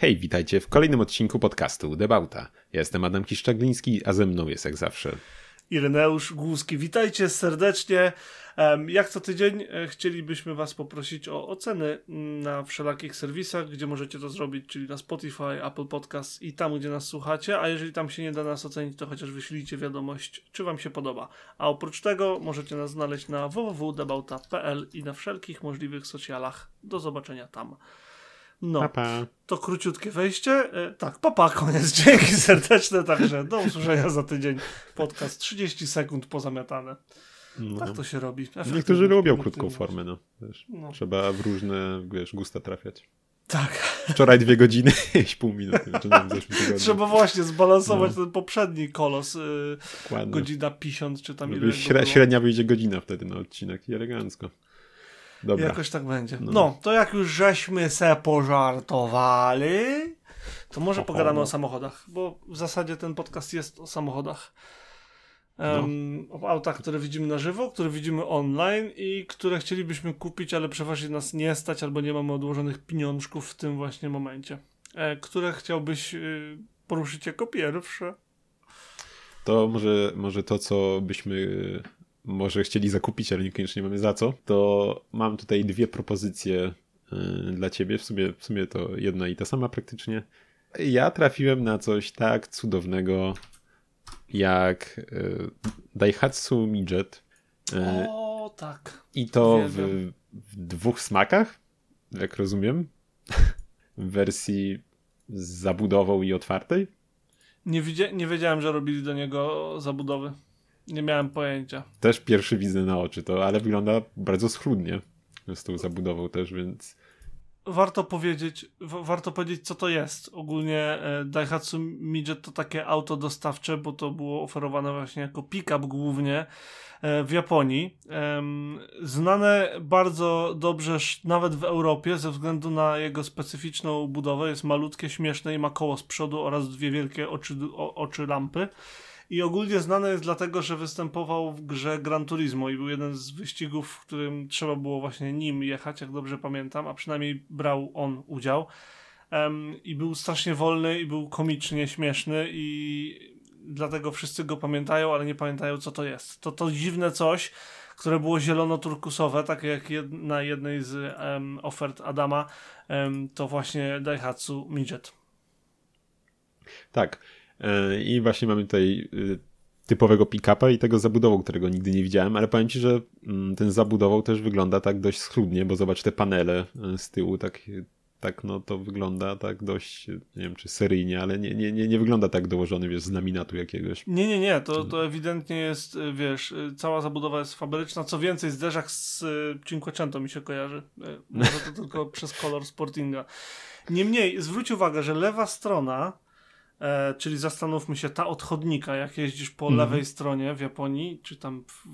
Hej, witajcie w kolejnym odcinku podcastu Debauta. Ja jestem Adam Kiszczagliński, a ze mną jest jak zawsze Ireneusz Głuski. Witajcie serdecznie. Jak co tydzień e, chcielibyśmy Was poprosić o oceny na wszelakich serwisach, gdzie możecie to zrobić, czyli na Spotify, Apple Podcast i tam, gdzie nas słuchacie. A jeżeli tam się nie da nas ocenić, to chociaż wyślijcie wiadomość, czy Wam się podoba. A oprócz tego możecie nas znaleźć na www.debauta.pl i na wszelkich możliwych socjalach. Do zobaczenia tam. No, papa. to króciutkie wejście. E, tak, papa, koniec. Dzięki serdeczne, także do usłyszenia za tydzień. Podcast 30 sekund pozamiatane. No. Tak to się robi. Niektórzy lubią krótką formę, no. Wiesz, no. Trzeba w różne, wiesz, gusta trafiać. Tak. Wczoraj dwie godziny, jeść pół minuty. Trzeba właśnie zbalansować no. ten poprzedni kolos. Yy, godzina 50 czy tam no, ile. Średnia wyjdzie godzina wtedy na odcinek i elegancko. Dobra. Jakoś tak będzie. No. no. to jak już żeśmy se pożartowali, to może pogadamy no. o samochodach, bo w zasadzie ten podcast jest o samochodach. Um, no. O autach, które widzimy na żywo, które widzimy online i które chcielibyśmy kupić, ale przeważnie nas nie stać albo nie mamy odłożonych pieniążków w tym właśnie momencie. E, które chciałbyś y, poruszyć jako pierwsze? To może, może to, co byśmy może chcieli zakupić, ale niekoniecznie mamy za co, to mam tutaj dwie propozycje y, dla ciebie. W sumie, w sumie to jedna i ta sama praktycznie. Ja trafiłem na coś tak cudownego jak y, Daihatsu Midget. Y, o, tak. I to w, w, dwóch smakach, jak rozumiem. w wersji z zabudową i otwartej. Nie, nie wiedziałem, że robili do niego zabudowy. Nie miałem pojęcia. Też pierwszy widzę na oczy to, ale wygląda bardzo schludnie z tą zabudową też, więc... Warto powiedzieć, warto powiedzieć, co to jest. Ogólnie e, Daihatsu Midget to takie auto dostawcze, bo to było oferowane właśnie jako pick-up głównie e, w Japonii. Znane bardzo dobrze nawet w Europie ze względu na jego specyficzną budowę. Jest malutkie, śmieszne i ma koło z przodu oraz dwie wielkie oczy, oczy lampy i ogólnie znany jest dlatego, że występował w grze Gran Turismo i był jeden z wyścigów, w którym trzeba było właśnie nim jechać, jak dobrze pamiętam, a przynajmniej brał on udział. Um, I był strasznie wolny i był komicznie śmieszny i dlatego wszyscy go pamiętają, ale nie pamiętają co to jest. To to dziwne coś, które było zielono-turkusowe, tak jak jed na jednej z um, ofert Adama, um, to właśnie Daihatsu Midget. Tak. I właśnie mamy tutaj y, typowego pick-upa i tego zabudową, którego nigdy nie widziałem, ale powiem ci, że mm, ten zabudową też wygląda tak dość schludnie, bo zobacz te panele e, z tyłu, tak, tak no to wygląda tak dość, nie wiem czy seryjnie, ale nie, nie, nie, nie wygląda tak dołożony, wiesz, z laminatu jakiegoś. Nie, nie, nie, to, to ewidentnie jest, y, wiesz, y, cała zabudowa jest fabryczna, co więcej, zderzak z Cinquecento mi się kojarzy, może to tylko przez kolor Sportinga. Niemniej, zwróć uwagę, że lewa strona E, czyli zastanówmy się, ta odchodnika, jak jeździsz po mm. lewej stronie w Japonii, czy tam w,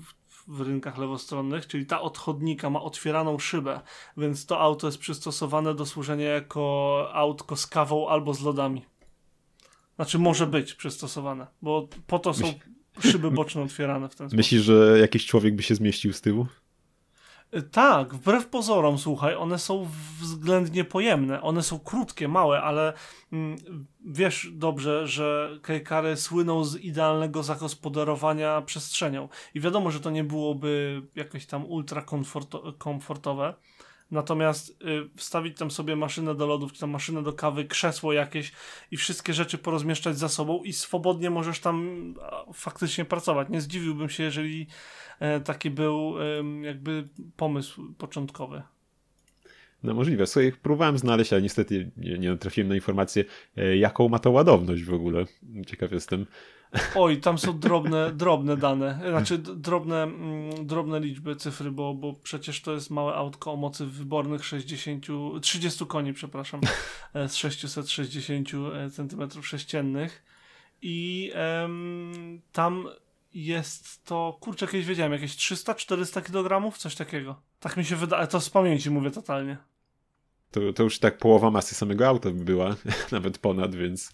w, rynkach lewostronnych, czyli ta odchodnika ma otwieraną szybę, więc to auto jest przystosowane do służenia jako autko z kawą albo z lodami. Znaczy może być przystosowane, bo po to są szyby boczne otwierane w ten sposób. Myślisz, że jakiś człowiek by się zmieścił z tyłu? Tak, wbrew pozorom, słuchaj, one są względnie pojemne. One są krótkie, małe, ale mm, wiesz dobrze, że kejkary słyną z idealnego zagospodarowania przestrzenią. I wiadomo, że to nie byłoby jakieś tam ultra komforto komfortowe. Natomiast y, wstawić tam sobie maszynę do lodów, czy tam maszynę do kawy, krzesło jakieś i wszystkie rzeczy porozmieszczać za sobą i swobodnie możesz tam a, faktycznie pracować. Nie zdziwiłbym się, jeżeli taki był jakby pomysł początkowy. No możliwe. Słuchaj, próbowałem znaleźć, ale niestety nie, nie trafiłem na informację, e, jaką ma to ładowność w ogóle. Ciekaw jestem. Oj, tam są drobne, drobne dane, znaczy drobne, mm, drobne liczby, cyfry, bo, bo przecież to jest małe autko o mocy wybornych 60, 30 koni, przepraszam, e, z 660 cm sześciennych i em, tam jest to, kurczę, kiedyś wiedziałem, jakieś 300-400 kg, coś takiego. Tak mi się wydaje, to z pamięci mówię totalnie. To, to już tak połowa masy samego auta by była, nawet ponad, więc,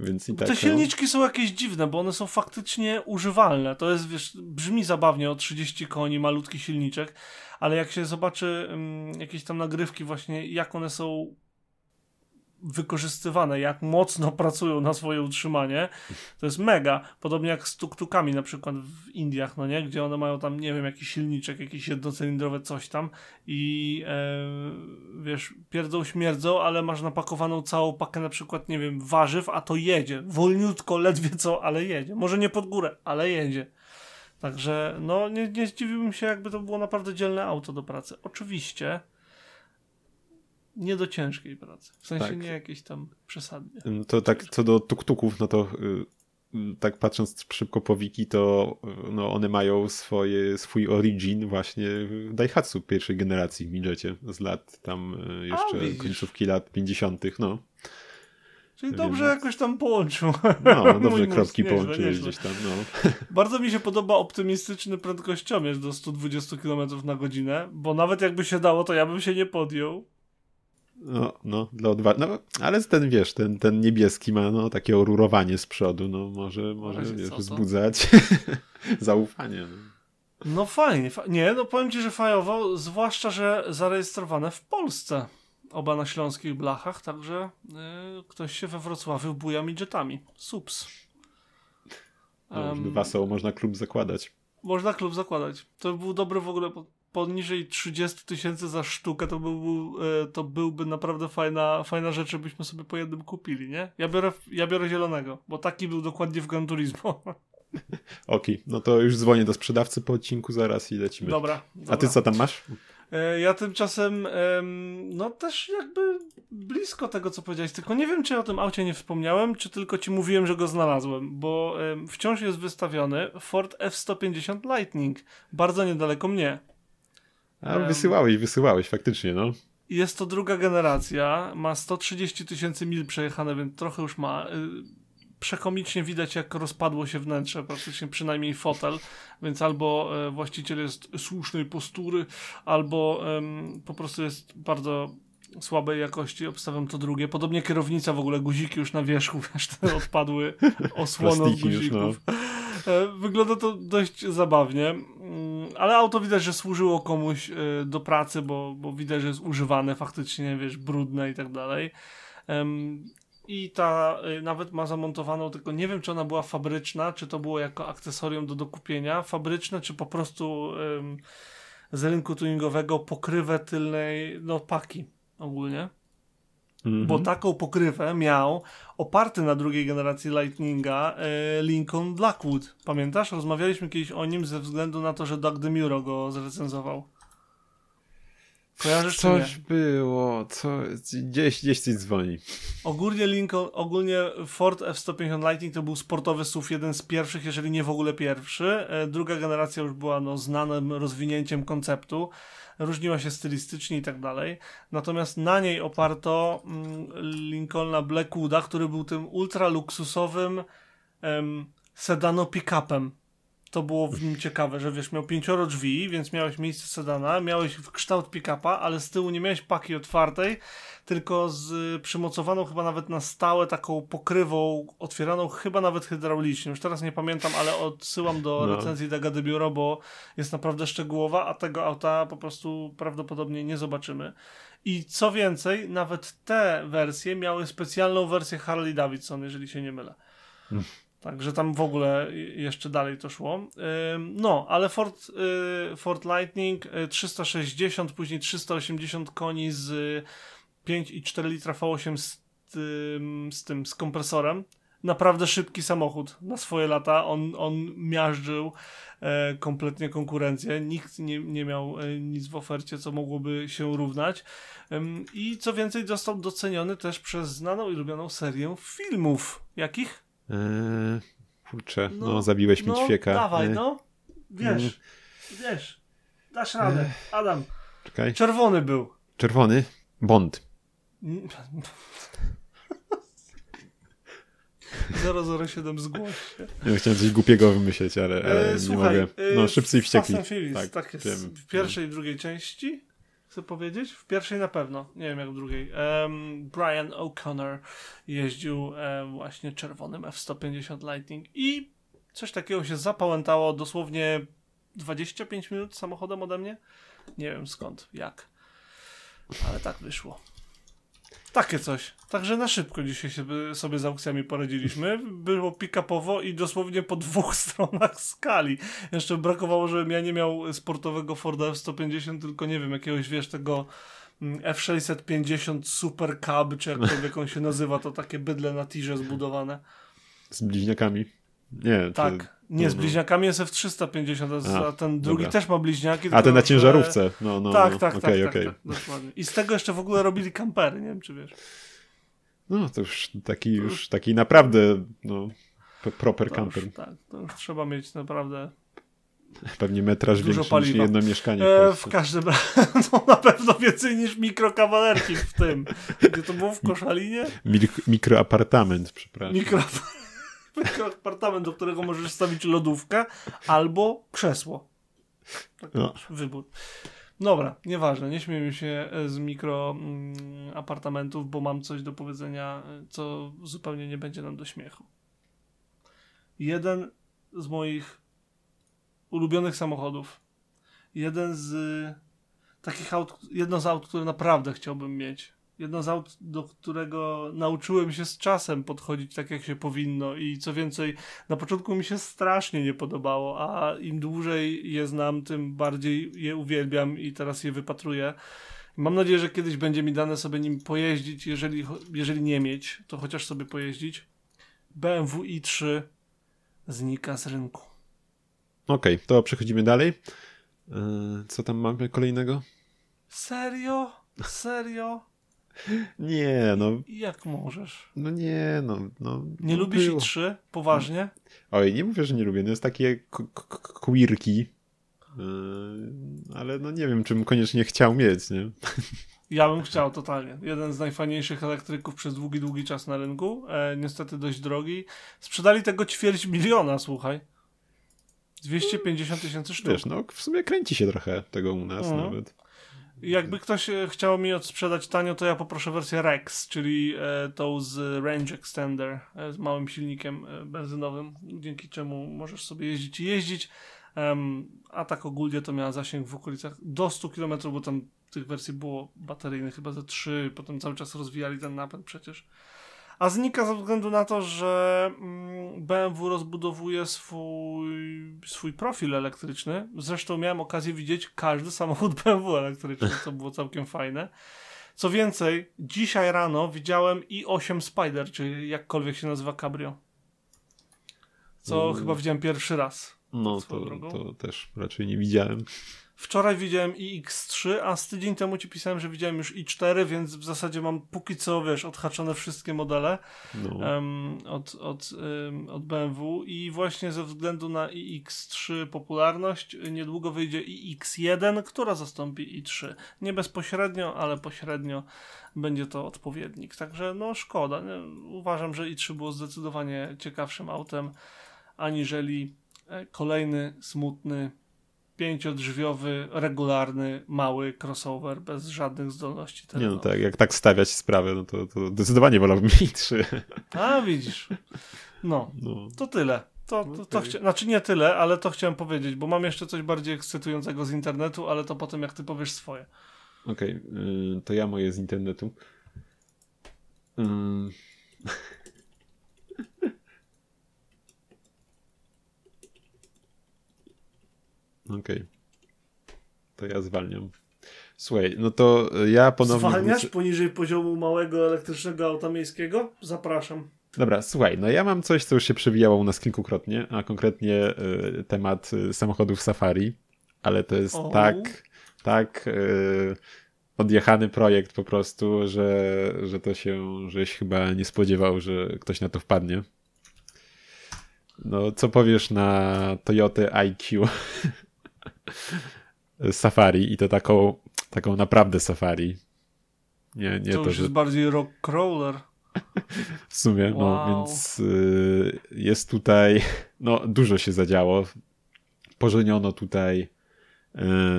więc i tak. Te no. silniczki są jakieś dziwne, bo one są faktycznie używalne. To jest, wiesz, brzmi zabawnie o 30 koni, malutki silniczek, ale jak się zobaczy um, jakieś tam nagrywki właśnie, jak one są wykorzystywane, jak mocno pracują na swoje utrzymanie, to jest mega. Podobnie jak z tuktukami na przykład w Indiach, no nie? Gdzie one mają tam, nie wiem, jakiś silniczek, jakieś jednocylindrowe coś tam i e, wiesz, pierdzą śmierdzą, ale masz napakowaną całą pakę na przykład, nie wiem, warzyw, a to jedzie. Wolniutko, ledwie co, ale jedzie. Może nie pod górę, ale jedzie. Także no nie, nie zdziwiłbym się, jakby to było naprawdę dzielne auto do pracy. Oczywiście nie do ciężkiej pracy. W sensie tak. nie jakieś tam przesadnie. No to tak co do tuktuków, no to yy, tak patrząc szybko po wiki, to yy, no one mają swoje, swój origin właśnie w Daihatsu pierwszej generacji w Midgetie z lat tam yy, jeszcze A, końcówki lat 50. no. Czyli dobrze jakoś tam połączył. No, dobrze kropki połączyłeś gdzieś tam, no. Bardzo mi się podoba optymistyczny prędkościomierz do 120 km na godzinę, bo nawet jakby się dało, to ja bym się nie podjął. No, no, dla odwa- no, ale ten, wiesz, ten, ten niebieski ma no, takie orurowanie z przodu, no może, może wiesz, wzbudzać zaufanie. No. no fajnie, fa- nie, no powiem ci, że fajowo, zwłaszcza, że zarejestrowane w Polsce oba na śląskich blachach, także y, ktoś się we Wrocławiu buja midgetami. Sups. No, um, można klub zakładać. Można klub zakładać. To był dobry w ogóle poniżej 30 tysięcy za sztukę, to, był, e, to byłby naprawdę fajna, fajna rzecz, żebyśmy sobie po jednym kupili, nie? Ja biorę, ja biorę zielonego, bo taki był dokładnie w Gran Turismo. Okej, okay, no to już dzwonię do sprzedawcy po odcinku zaraz i lecimy. Dobra. dobra. A ty co tam masz? E, ja tymczasem, no też jakby blisko tego, co powiedziałeś, tylko nie wiem, czy ja o tym aucie nie wspomniałem, czy tylko ci mówiłem, że go znalazłem, bo wciąż jest wystawiony Ford F-150 Lightning, bardzo niedaleko mnie. A wysyłałeś, wysyłałeś, faktycznie, no. Jest to druga generacja, ma 130 tysięcy mil przejechane, więc trochę już ma. Y, przekomicznie widać, jak rozpadło się wnętrze, praktycznie przynajmniej fotel, więc albo e, właściciel jest słusznej postury, albo um, po prostu jest bardzo słabej jakości, obstawiam to drugie. Podobnie kierownica, w ogóle guziki już na wierzchu, wiesz, te odpadły osłony od guzików. Już, no. E, wygląda to dość zabawnie, mm, ale auto widać, że służyło komuś e, do pracy, bo, bo widać, że jest używane faktycznie, wiesz, brudne i tak dalej. I ta e, nawet ma zamontowaną, tylko nie wiem, czy ona była fabryczna, czy to było jako akcesorium do dokupienia, fabryczne, czy po prostu z rynku tuningowego pokrywę tylnej, no paki ogólnie. Bo taką pokrywę miał oparty na drugiej generacji Lightninga e, Lincoln Blackwood. Pamiętasz? Rozmawialiśmy kiedyś o nim ze względu na to, że Doug DeMuro go zrecenzował. Kojarzysz Coś było, co, gdzieś, gdzieś coś dzwoni. Ogólnie Lincoln, ogólnie Ford F-150 Lightning to był sportowy SUV, jeden z pierwszych, jeżeli nie w ogóle pierwszy. E, druga generacja już była no, znanym rozwinięciem konceptu różniła się stylistycznie i tak dalej. Natomiast na niej oparto mm, Lincolna Blackwooda, który był tym ultra luksusowym sedano pick-upem. To było w nim ciekawe, że wiesz, miał pięcioro drzwi, więc miałeś miejsce sedana, miałeś kształt pick-upa, ale z tyłu nie miałeś paki otwartej, tylko z przymocowaną chyba nawet na stałe taką pokrywą, otwieraną chyba nawet hydraulicznie. Już teraz nie pamiętam, ale odsyłam do no. recenzji Daga de Biuro, bo jest naprawdę szczegółowa, a tego auta po prostu prawdopodobnie nie zobaczymy. I co więcej, nawet te wersje miały specjalną wersję Harley Davidson, jeżeli się nie mylę. Hmm. Także tam w ogóle jeszcze dalej to szło. No, ale Ford, y, Ford Lightning 360, y, później 380 koni z 5,4 litra V8 z tym, z tym, z kompresorem. Naprawdę szybki samochód na swoje lata. On, on miażdżył e, kompletnie konkurencję. Nikt nie, nie miał e, nic w ofercie, co mogłoby się równać. I co więcej, został doceniony też przez znaną i lubioną serię filmów. Jakich? Eee, kurczę, no, no zabiłeś mi no, ćwieka. Dawaj, eee. no. Wiesz, eee. wiesz. Dasz radę. Eee. Adam. Czekaj. Czerwony był. Czerwony? Bond. 007 zgłoś się. Ja chciałem coś głupiego wymyśleć, ale, ale e, słuchaj, nie mogę. No, e, szybcy i wściekli. Fast tak, tak jest. Wiem. W pierwszej i drugiej części chcę powiedzieć? W pierwszej na pewno, nie wiem jak w drugiej. Um, Brian O'Connor jeździł właśnie czerwonym F-150 Lightning i coś takiego się zapałętało dosłownie 25 minut samochodem ode mnie. Nie wiem skąd, jak, ale tak wyszło. Takie coś. Także na szybko dzisiaj sobie z aukcjami poradziliśmy. Było pick-upowo i dosłownie po dwóch stronach skali. Jeszcze brakowało, żebym ja nie miał sportowego Forda F-150, tylko nie wiem, jakiegoś, wiesz, tego mm, F650 Super Cab, czy jakkolwiek on się nazywa, to takie bydle na tirze zbudowane. Z bliźniakami. Nie, tak. To, nie, z no. bliźniakami jest F350, a, a ten drugi dobra. też ma bliźniaki. A ten na ciężarówce. No, no, tak, no. tak, okay, tak, okay. tak, tak, dokładnie. I z tego jeszcze w ogóle robili kampery, nie wiem czy wiesz. No, to już taki, już taki naprawdę no, proper camper. Już, tak, to już trzeba mieć naprawdę Pewnie metraż Dużo większy paliwa. niż jedno mieszkanie. W, e, w każdym razie, no na pewno więcej niż mikrokawalerki w tym. Gdzie to było w Koszalinie? Mik mikroapartament, przepraszam. Mikroapartament apartament, do którego możesz stawić lodówkę albo krzesło. Tak no. wybór. Dobra, nieważne, nie śmiejmy się e, z mikro mm, apartamentów, bo mam coś do powiedzenia, e, co zupełnie nie będzie nam do śmiechu. Jeden z moich ulubionych samochodów, jeden z takich aut, jedno z aut, które naprawdę chciałbym mieć, jedno z aut, do którego nauczyłem się z czasem podchodzić tak, jak się powinno i co więcej, na początku mi się strasznie nie podobało, a im dłużej je znam, tym bardziej je uwielbiam i teraz je wypatruję. Mam nadzieję, że kiedyś będzie mi dane sobie nim pojeździć, jeżeli, jeżeli nie mieć, to chociaż sobie pojeździć. BMW i3 znika z rynku. Okej, okay, to przechodzimy dalej. Yy, co tam mamy kolejnego? Serio? Serio? Nie, no. Jak możesz? No nie, no. no nie no lubisz było. i trzy? Poważnie? Oj, nie mówię, że nie lubię. No jest takie queerki. Yy, ale no nie wiem, czym koniecznie chciał mieć, nie? Ja bym chciał totalnie. Jeden z najfajniejszych elektryków przez długi, długi czas na rynku. E, niestety dość drogi. Sprzedali tego ćwierć miliona, słuchaj. 250 tysięcy sztuk. Wiesz, no w sumie kręci się trochę tego u nas mhm. nawet. Jakby ktoś e, chciał mi odsprzedać tanio, to ja poproszę wersję Rex, czyli e, tą z Range Extender e, z małym silnikiem benzynowym, dzięki czemu możesz sobie jeździć i jeździć. A tak ogólnie to miała zasięg w okolicach do 100 km, bo tam tych wersji było bateryjnych chyba ze 3, potem cały czas rozwijali ten napęd przecież a znika ze względu na to, że mm, BMW rozbudowuje swój, swój profil elektryczny. Zresztą miałem okazję widzieć każdy samochód BMW elektryczny, co było całkiem fajne. Co więcej, dzisiaj rano widziałem i8 Spider, czy jakkolwiek się nazywa cabrio. Co mm. chyba widziałem pierwszy raz. No, to, to też raczej nie widziałem. Wczoraj widziałem iX3, a z tydzień temu ci pisałem, że widziałem już i4, więc w zasadzie mam póki co, wiesz, odhaczone wszystkie modele no. um, od, od, um, od BMW i właśnie ze względu na iX3 popularność niedługo wyjdzie iX1, która zastąpi i3. Nie bezpośrednio, ale pośrednio będzie to odpowiednik. Także no szkoda. Uważam, że i3 było zdecydowanie ciekawszym autem aniżeli e, kolejny smutny pięciodrzwiowy, regularny, mały crossover bez żadnych zdolności terenowych. Nie no tak, jak tak stawiać sprawę, no to, to zdecydowanie wolałbym mieć trzy. A widzisz. No, no. to tyle. To, to, to okay. chcia... Znaczy nie tyle, ale to chciałem powiedzieć, bo mam jeszcze coś bardziej ekscytującego z internetu, ale to potem jak ty powiesz swoje. Okej, okay, to ja moje z internetu. Okej. Okay. To ja zwalniam. Słuchaj, no to ja ponownie... Zwalniasz muszę... poniżej poziomu małego elektrycznego auta miejskiego? Zapraszam. Dobra, słuchaj, no ja mam coś, co już się przewijało u nas kilkukrotnie, a konkretnie y, temat y, samochodów Safari, ale to jest o. tak, tak y, odjechany projekt po prostu, że, że to się, żeś chyba nie spodziewał, że ktoś na to wpadnie. No, co powiesz na Toyota IQ? Safari i to taką, taką naprawdę Safari. Nie, nie to, to już że... jest bardziej rock crawler. W sumie, no, wow. no więc y, jest tutaj, no dużo się zadziało. Pożeniono tutaj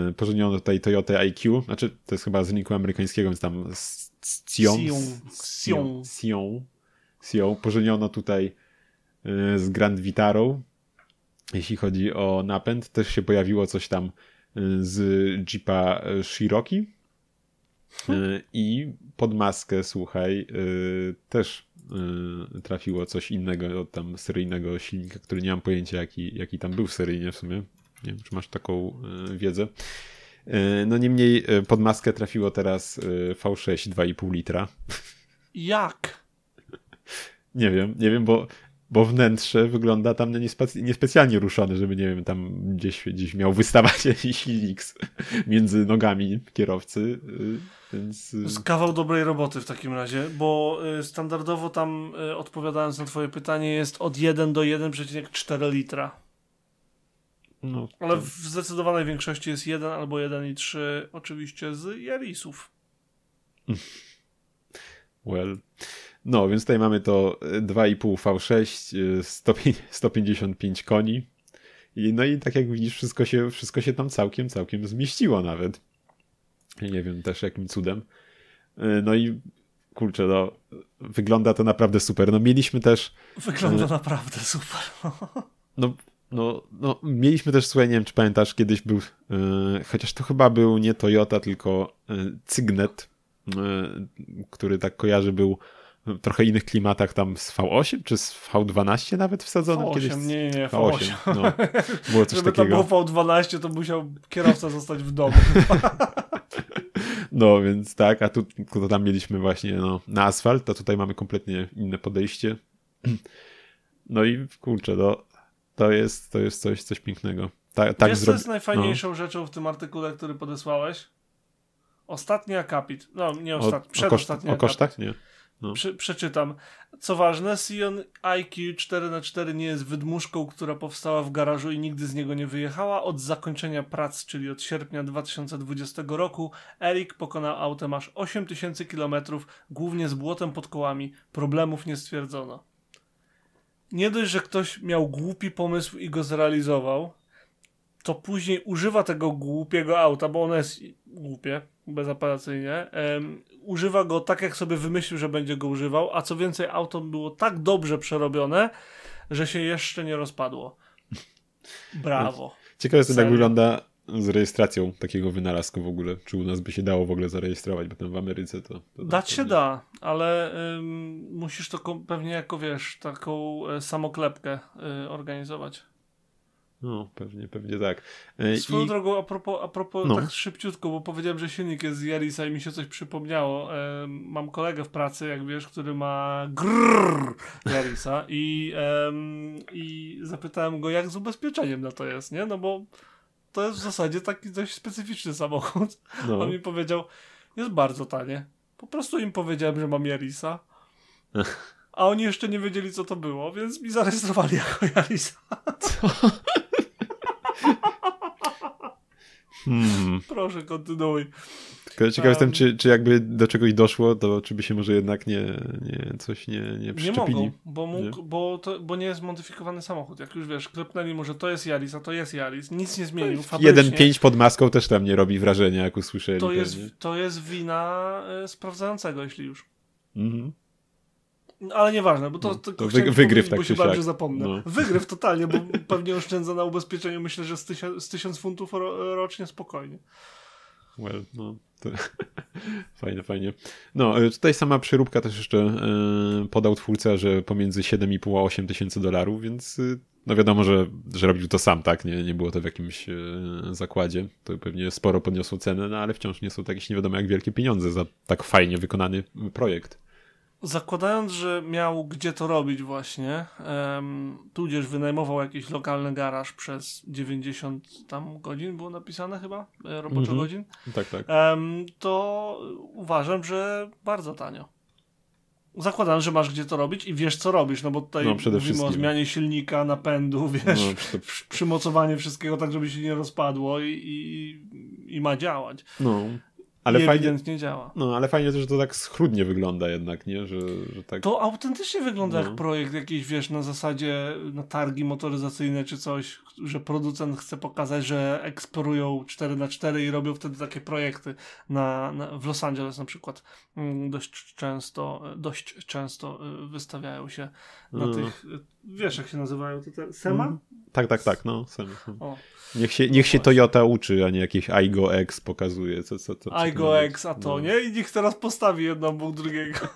y, pożeniono tutaj Toyota IQ, znaczy to jest chyba z rynku amerykańskiego, więc tam Sion, Sion, Sion, Sion, pożeniono tutaj y, z Grand Vitarą, jeśli chodzi o napęd. Też się pojawiło coś tam y, z Jeepa Cherokee. I pod maskę, słuchaj, też trafiło coś innego od tam seryjnego silnika, który nie mam pojęcia, jaki, jaki tam był seryjnie w sumie. Nie wiem, czy masz taką wiedzę. No niemniej pod maskę trafiło teraz V6 2,5 litra. Jak? Nie wiem, nie wiem, bo bo wnętrze wygląda tam niespecjalnie ruszone, żeby, nie wiem, tam gdzieś, gdzieś miał wystawać jakiś silnik między nogami kierowcy, y, więc... Y, z kawał dobrej roboty w takim razie, bo y, standardowo tam, odpowiadając na twoje pytanie, jest od 1 do 1,4 litra. No, to... Ale w zdecydowanej większości jest 1 albo 1,3 oczywiście z Jarisów. Well... No, więc tutaj mamy to 2,5 V6, 155 koni. I, no i tak jak widzisz, wszystko się, wszystko się tam całkiem, całkiem zmieściło nawet. Nie wiem też jakim cudem. E, no i kurczę, no, wygląda to naprawdę super. No mieliśmy też... Wygląda e, naprawdę super. No, no, no, mieliśmy też, słuchaj, nie wiem, czy pamiętasz, kiedyś był, e, chociaż to chyba był nie Toyota, tylko e, Cygnet, który tak kojarzy, był trochę innych klimatach tam z V8 czy z V12 nawet wsadzony V8, kiedyś? Nie, nie, V8. V8. No, było coś Żeby takiego. tam było V12, to musiał kierowca zostać w domu. no, więc tak, a tu to tam mieliśmy właśnie no, na asfalt, a tutaj mamy kompletnie inne podejście. No i kurczę, no, to jest, to jest coś, coś pięknego. Ta, tak Wiesz, co jest najfajniejszą no. rzeczą w tym artykule, który podesłałeś? Ostatni akapit. No, nie ostatni, przedostatni o, o kosztach? Nie. No. Prze przeczytam. Co ważne, Sion IQ 4x4 nie jest wydmuszką, która powstała w garażu i nigdy z niego nie wyjechała. Od zakończenia prac, czyli od sierpnia 2020 roku, Erik pokonał autem aż 8000 km, głównie z błotem pod kołami. Problemów nie stwierdzono. Nie dość, że ktoś miał głupi pomysł i go zrealizował, to później używa tego głupiego auta, bo ono jest głupie, bezapelacyjnie, um, używa go tak, jak sobie wymyślił, że będzie go używał, a co więcej, auto było tak dobrze przerobione, że się jeszcze nie rozpadło. Brawo. Ciekawe jest, jak wygląda z rejestracją takiego wynalazku w ogóle. Czy u nas by się dało w ogóle zarejestrować, bo tam w Ameryce to... to Dać się da, ale ym, musisz to pewnie jako, wiesz, taką y, samoklepkę y, organizować. No, pewnie, pewnie tak. E, Swoją I... drogą, a propos, a propos no. tak szybciutko, bo powiedziałem, że silnik jest z Yarisa i mi się coś przypomniało. E, mam kolegę w pracy, jak wiesz, który ma grrr Yarisa i, e, i zapytałem go, jak z ubezpieczeniem na to jest, nie? No bo to jest w zasadzie taki dość specyficzny samochód. No. On mi powiedział, jest bardzo tanie. Po prostu im powiedziałem, że mam Yarisa. A oni jeszcze nie wiedzieli, co to było, więc mi zarejestrowali jako Yarisa. Co? Hmm. Proszę, kontynuuj. Tylko ciekaw um, jestem, czy, czy jakby do czegoś doszło, to czy by się może jednak nie, nie coś nie, nie przyczepili. Nie mogą, bo, mógł, nie? Bo, to, bo nie jest modyfikowany samochód. Jak już wiesz, klepnęli mu, że to jest Yaris, a to jest Yaris. Nic nie zmienił. 1.5 pod maską też tam nie robi wrażenia, jak usłyszeli. To, jest, to jest wina y, sprawdzającego, jeśli już. Mhm. Ale nieważne, bo to, no, to, to wy, wygryw tak bo się bałem, że zapomnę. No. Wygryw totalnie, bo pewnie oszczędza na ubezpieczeniu myślę, że z, tysiąc, z tysiąc funtów ro, rocznie spokojnie. Well, no. To... fajnie, fajnie. No, e, tutaj sama przeróbka też jeszcze e, podał twórca, że pomiędzy 7,5 a 8 tysięcy dolarów, więc e, no wiadomo, że, że robił to sam, tak? Nie, nie było to w jakimś zakładzie. To pewnie sporo podniosło cenę, no ale wciąż nie są to jakieś nie wiadomo jak wielkie pieniądze za tak fajnie wykonany projekt. Zakładając, że miał gdzie to robić właśnie, um, tudzież wynajmował jakiś lokalny garaż przez 90 tam godzin, było napisane chyba, e, roboczo -hmm. godzin, tak, tak. Um, to uważam, że bardzo tanio. Zakładam, że masz gdzie to robić i wiesz, co robisz, no bo tutaj no, mówimy o zmianie silnika, napędu, wiesz, no, przymocowanie wszystkiego tak, żeby się nie rozpadło i, i, i ma działać. No. Ale fajnie, ewidentnie działa. No, ale fajnie też, że to tak schludnie wygląda jednak, nie? Że, że tak... To autentycznie wygląda no. jak projekt jakiś, wiesz, na zasadzie na targi motoryzacyjne czy coś, że producent chce pokazać, że eksplorują 4 na 4 i robią wtedy takie projekty na, na, w Los Angeles na przykład. Mm, dość często, dość często y, wystawiają się na no. tych, wiesz jak się nazywają te, te SEMA? Mm. Tak, tak, tak, no. Sam, sam. Niech się, niech się Toyota uczy, a nie jakieś iGo X pokazuje. Co, co, co, co iGo X, a to no. nie? I niech teraz postawi jedno obok drugiego.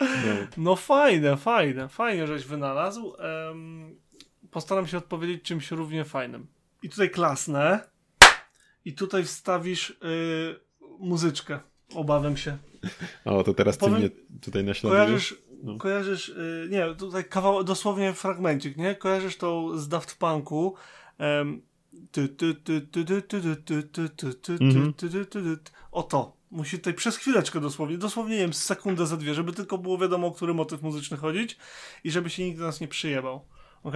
no. no fajne, fajne, fajnie, żeś wynalazł. Um, postaram się odpowiedzieć czymś równie fajnym. I tutaj klasne. I tutaj wstawisz yy, muzyczkę. Obawiam się. O, to teraz Powiem, ty mnie tutaj naśladujesz. Kojarzysz, no. kojarzysz yy, nie, tutaj kawał, dosłownie fragmencik, nie? Kojarzysz tą z Daft Punku o to. Musi tutaj przez chwileczkę dosłownie, dosłownie nie wiem, sekundę za dwie, żeby tylko było wiadomo, o który motyw muzyczny chodzić i żeby się nikt do nas nie przyjebał. Ok?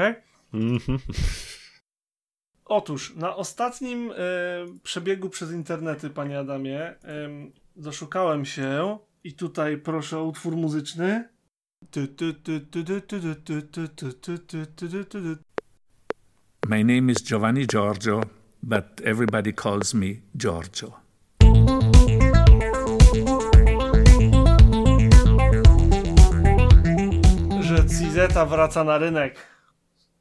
Mhm. Otóż, na ostatnim e, przebiegu przez internety, panie Adamie, e, doszukałem się i tutaj proszę o utwór muzyczny. My name is Giovanni Giorgio, but everybody calls me Giorgio. Że Cizeta wraca na rynek.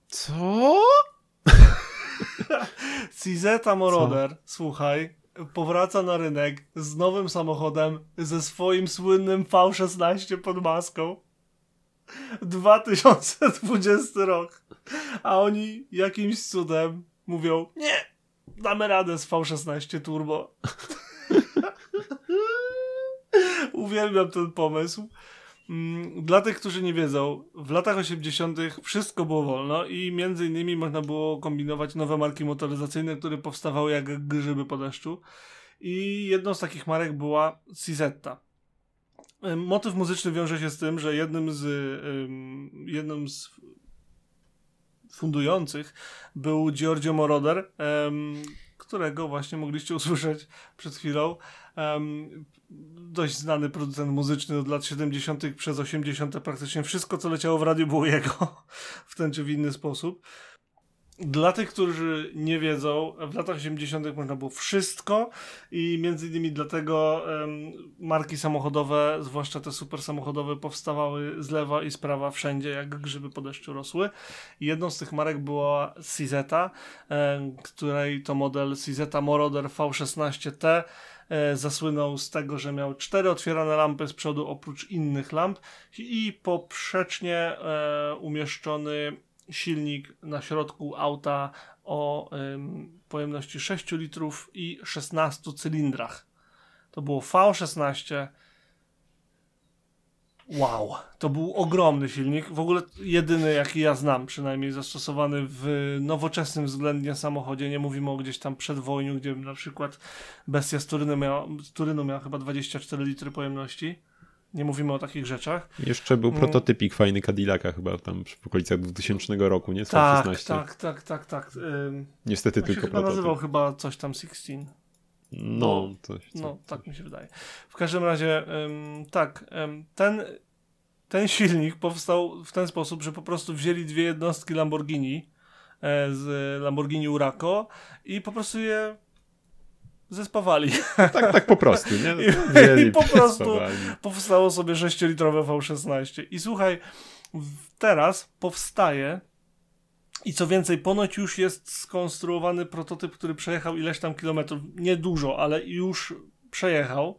Co? Cizeta Moroder, Co? słuchaj, powraca na rynek z nowym samochodem, ze swoim słynnym V16 pod maską. 2020 rok. A oni jakimś cudem mówią, nie, damy radę z V16 Turbo. Uwielbiam ten pomysł. Mm, dla tych, którzy nie wiedzą, w latach 80. wszystko było wolno i między innymi można było kombinować nowe marki motoryzacyjne, które powstawały jak grzyby po deszczu. I jedną z takich marek była Cizetta. Motyw muzyczny wiąże się z tym, że jednym z, jednym z fundujących był Giorgio Moroder, którego właśnie mogliście usłyszeć przed chwilą dość znany producent muzyczny od lat 70. przez 80. praktycznie wszystko, co leciało w radiu, było jego w ten czy w inny sposób. Dla tych, którzy nie wiedzą, w latach 80. można było wszystko i między innymi dlatego um, marki samochodowe, zwłaszcza te super samochodowe, powstawały z lewa i z prawa wszędzie, jak grzyby po deszczu rosły. I jedną z tych marek była Cizeta, um, której to model Cizeta Moroder V16T e, zasłynął z tego, że miał cztery otwierane lampy z przodu oprócz innych lamp i poprzecznie e, umieszczony silnik na środku auta o ym, pojemności 6 litrów i 16 cylindrach. To było V16. Wow, to był ogromny silnik, w ogóle jedyny jaki ja znam, przynajmniej zastosowany w nowoczesnym względnie samochodzie. Nie mówimy o gdzieś tam przed wojną, gdzie na przykład Bestia z Turynu miała, z Turynu miała chyba 24 litry pojemności nie mówimy o takich rzeczach. Jeszcze był mm. prototypik fajny Cadillaca chyba tam w okolicach 2000 roku, nie? Tak, tak, tak, tak, tak. Niestety tylko się prototyp. nazywał chyba coś tam 16. No, no, coś, no tak mi się wydaje. W każdym razie tak, ten, ten silnik powstał w ten sposób, że po prostu wzięli dwie jednostki Lamborghini e, z Lamborghini Uraco i po prostu je zespawali. Tak, tak po prostu, nie? I, i po prostu powstało sobie 6-litrowe V16. I słuchaj, teraz powstaje i co więcej, ponoć już jest skonstruowany prototyp, który przejechał ileś tam kilometrów, nie dużo, ale już przejechał.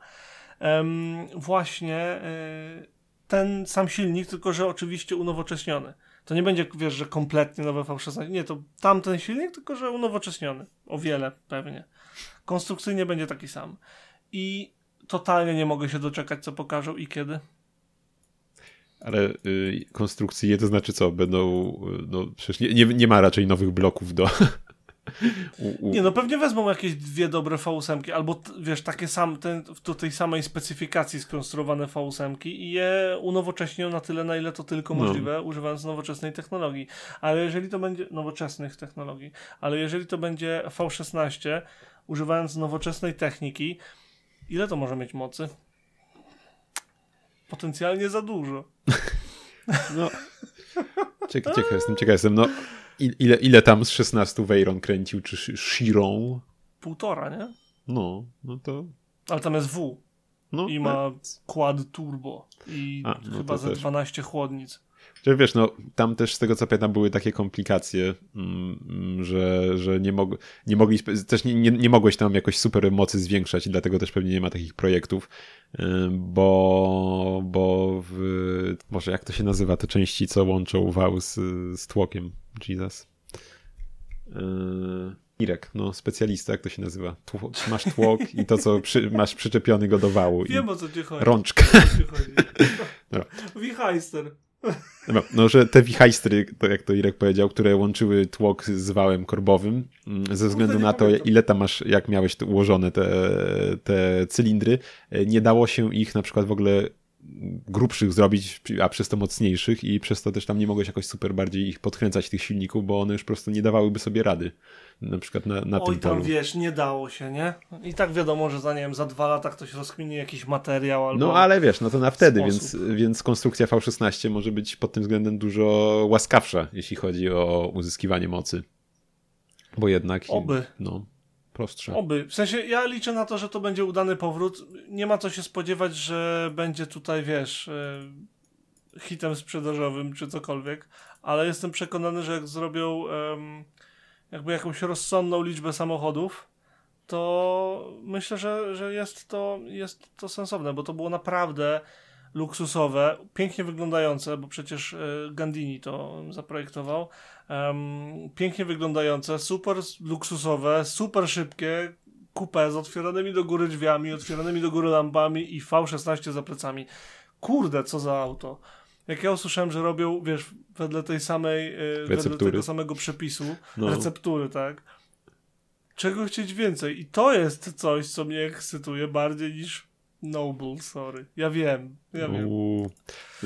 Um, właśnie y, ten sam silnik, tylko że oczywiście unowocześniony. To nie będzie, wiesz, że kompletnie nowe V16. Nie, to tamten silnik, tylko że unowocześniony. O wiele pewnie. Konstrukcyjnie będzie taki sam. I totalnie nie mogę się doczekać, co pokażą i kiedy. Ale y, konstrukcyjnie to znaczy co? Będą. Y, no, przecież nie, nie, nie ma raczej nowych bloków do. u, u... Nie, no pewnie wezmą jakieś dwie dobre V8, albo wiesz, takie sam, ten, do tej samej specyfikacji skonstruowane V8 i je unowocześnią na tyle, na ile to tylko no. możliwe, używając nowoczesnej technologii. Ale jeżeli to będzie nowoczesnych technologii, ale jeżeli to będzie V16, używając nowoczesnej techniki, ile to może mieć mocy? Potencjalnie za dużo. No. Ciekaw, ciekaw jestem, ciekaw jestem. No, ile, ile tam z 16 Veyron kręcił, czy Chiron? Półtora, nie? No, no to... Ale tam jest W. No, I ma quad turbo i A, no chyba ze 12 chłodnic. Że wiesz, no tam też z tego co pamiętam były takie komplikacje, mm, że, że nie, mog, nie mogli, też nie, nie, nie mogłeś tam jakoś super mocy zwiększać i dlatego też pewnie nie ma takich projektów, bo, bo w, może jak to się nazywa, te części, co łączą wał z, z tłokiem, Jesus. Yy, Irek, no specjalista, jak to się nazywa? Tło, masz tłok i to, co przy, masz przyczepiony go do wału. Wiem o co ci chodzi. Rączka. Wichajster. No, że te wichajstry, to jak to Irek powiedział, które łączyły tłok z wałem korbowym, mm, ze względu na to, ile tam masz, jak miałeś ułożone te, te cylindry, e, nie dało się ich na przykład w ogóle grubszych zrobić, a przez to mocniejszych i przez to też tam nie mogłeś jakoś super bardziej ich podkręcać tych silników, bo one już po prostu nie dawałyby sobie rady. Na przykład na, na Oj, tym tam polu. wiesz, nie dało się, nie? I tak wiadomo, że za, nie wiem, za dwa lata ktoś rozkminie jakiś materiał albo... No ale wiesz, no to na wtedy, więc, więc konstrukcja V16 może być pod tym względem dużo łaskawsza, jeśli chodzi o uzyskiwanie mocy. Bo jednak... Oby. No, prostsze. Oby. W sensie ja liczę na to, że to będzie udany powrót. Nie ma co się spodziewać, że będzie tutaj, wiesz, e, hitem sprzedażowym czy cokolwiek, ale jestem przekonany, że jak zrobią jakby jakąś rozsądną liczbę samochodów, to myślę, że, że jest, to, jest to sensowne, bo to było naprawdę luksusowe, pięknie wyglądające, bo przecież e, Gandini to zaprojektował. Pięknie wyglądające, super luksusowe, super szybkie, kupę z otwieranymi do góry drzwiami, otwieranymi do góry lampami i V16 za plecami. Kurde, co za auto. Jak ja usłyszałem, że robią, wiesz, wedle tej samej, e, wedle tego samego przepisu, no. receptury, tak? Czego chcieć więcej? I to jest coś, co mnie ekscytuje bardziej niż Noble, sorry. Ja wiem, ja wiem.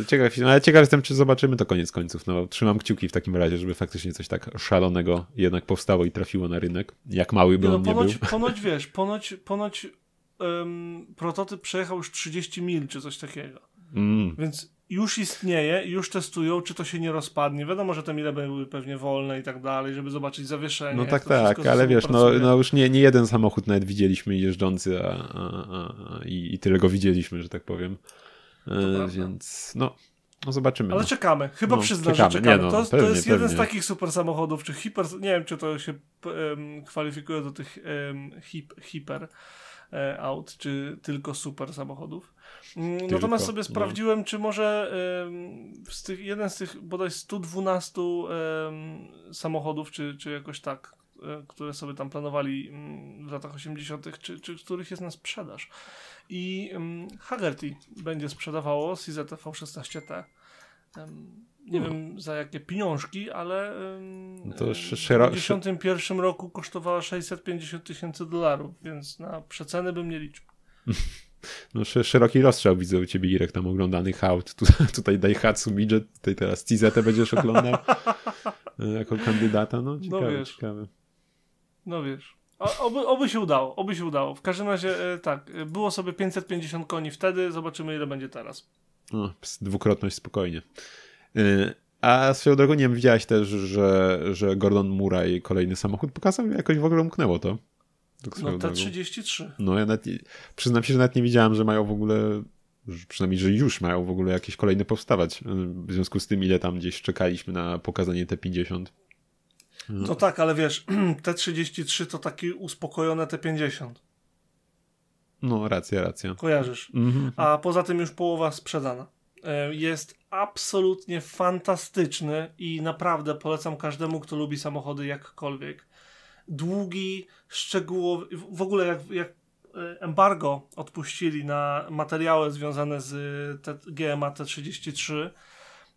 Ciekaw, no, ale ciekaw jestem, czy zobaczymy to koniec końców. No, trzymam kciuki w takim razie, żeby faktycznie coś tak szalonego jednak powstało i trafiło na rynek. Jak mały by no, on ponoć, nie był. Ponoć, wiesz, ponoć, ponoć um, prototyp przejechał już 30 mil, czy coś takiego. Mm. Więc już istnieje, już testują, czy to się nie rozpadnie. Wiadomo, że te mile były pewnie wolne i tak dalej, żeby zobaczyć zawieszenie. No tak, tak, ale wiesz, no, no już nie, nie jeden samochód nawet widzieliśmy jeżdżący, a, a, a, i, i tyle go widzieliśmy, że tak powiem. E, więc no, no zobaczymy. Ale no. czekamy. Chyba no, przyznam, czekamy. że czekamy. Nie, no, to, pewnie, to jest jeden z takich super samochodów, czy hiper, nie wiem, czy to się um, kwalifikuje do tych um, hip, hiper e, aut, czy tylko super samochodów. Natomiast sobie no. sprawdziłem, czy może z tych, jeden z tych bodaj 112 samochodów, czy, czy jakoś tak, e, które sobie tam planowali mm, w latach 80., czy, czy których jest na sprzedaż. I Hagerty będzie sprzedawało CZ V16T. nie hmm. wiem za jakie pieniążki, ale no to w 1991 roku kosztowała 650 tysięcy dolarów, więc na przeceny bym nie liczył. no, szeroki rozstrzał widzę u ciebie, Irek, tam oglądanych aut. Tu, tutaj Daihatsu Midget, tutaj teraz CZ będziesz oglądał e, jako kandydata. No, no ciekawe, no wiesz. ciekawe. No wiesz. O, oby, oby się udało, oby się udało. W każdym razie e, tak, e, było sobie 550 koni wtedy, zobaczymy ile będzie teraz. No, dwukrotność spokojnie. A swoją drogą nie wiem, widziałeś też, że, że Gordon Murray kolejny samochód pokazał? Jakoś w ogóle umknęło to. Tak no T33. No ja nawet, przyznam się, że nawet nie widziałem, że mają w ogóle, przynajmniej, że już mają w ogóle jakieś kolejne powstawać. W związku z tym, ile tam gdzieś czekaliśmy na pokazanie T50. No, no tak, ale wiesz, T33 to taki uspokojone T50. No, racja, racja. Kojarzysz. Mhm. A poza tym już połowa sprzedana. E, jest absolutnie fantastyczny i naprawdę polecam każdemu, kto lubi samochody jakkolwiek długi, szczegółowy, w ogóle jak, jak e, embargo odpuścili na materiały związane z te, GMA T33,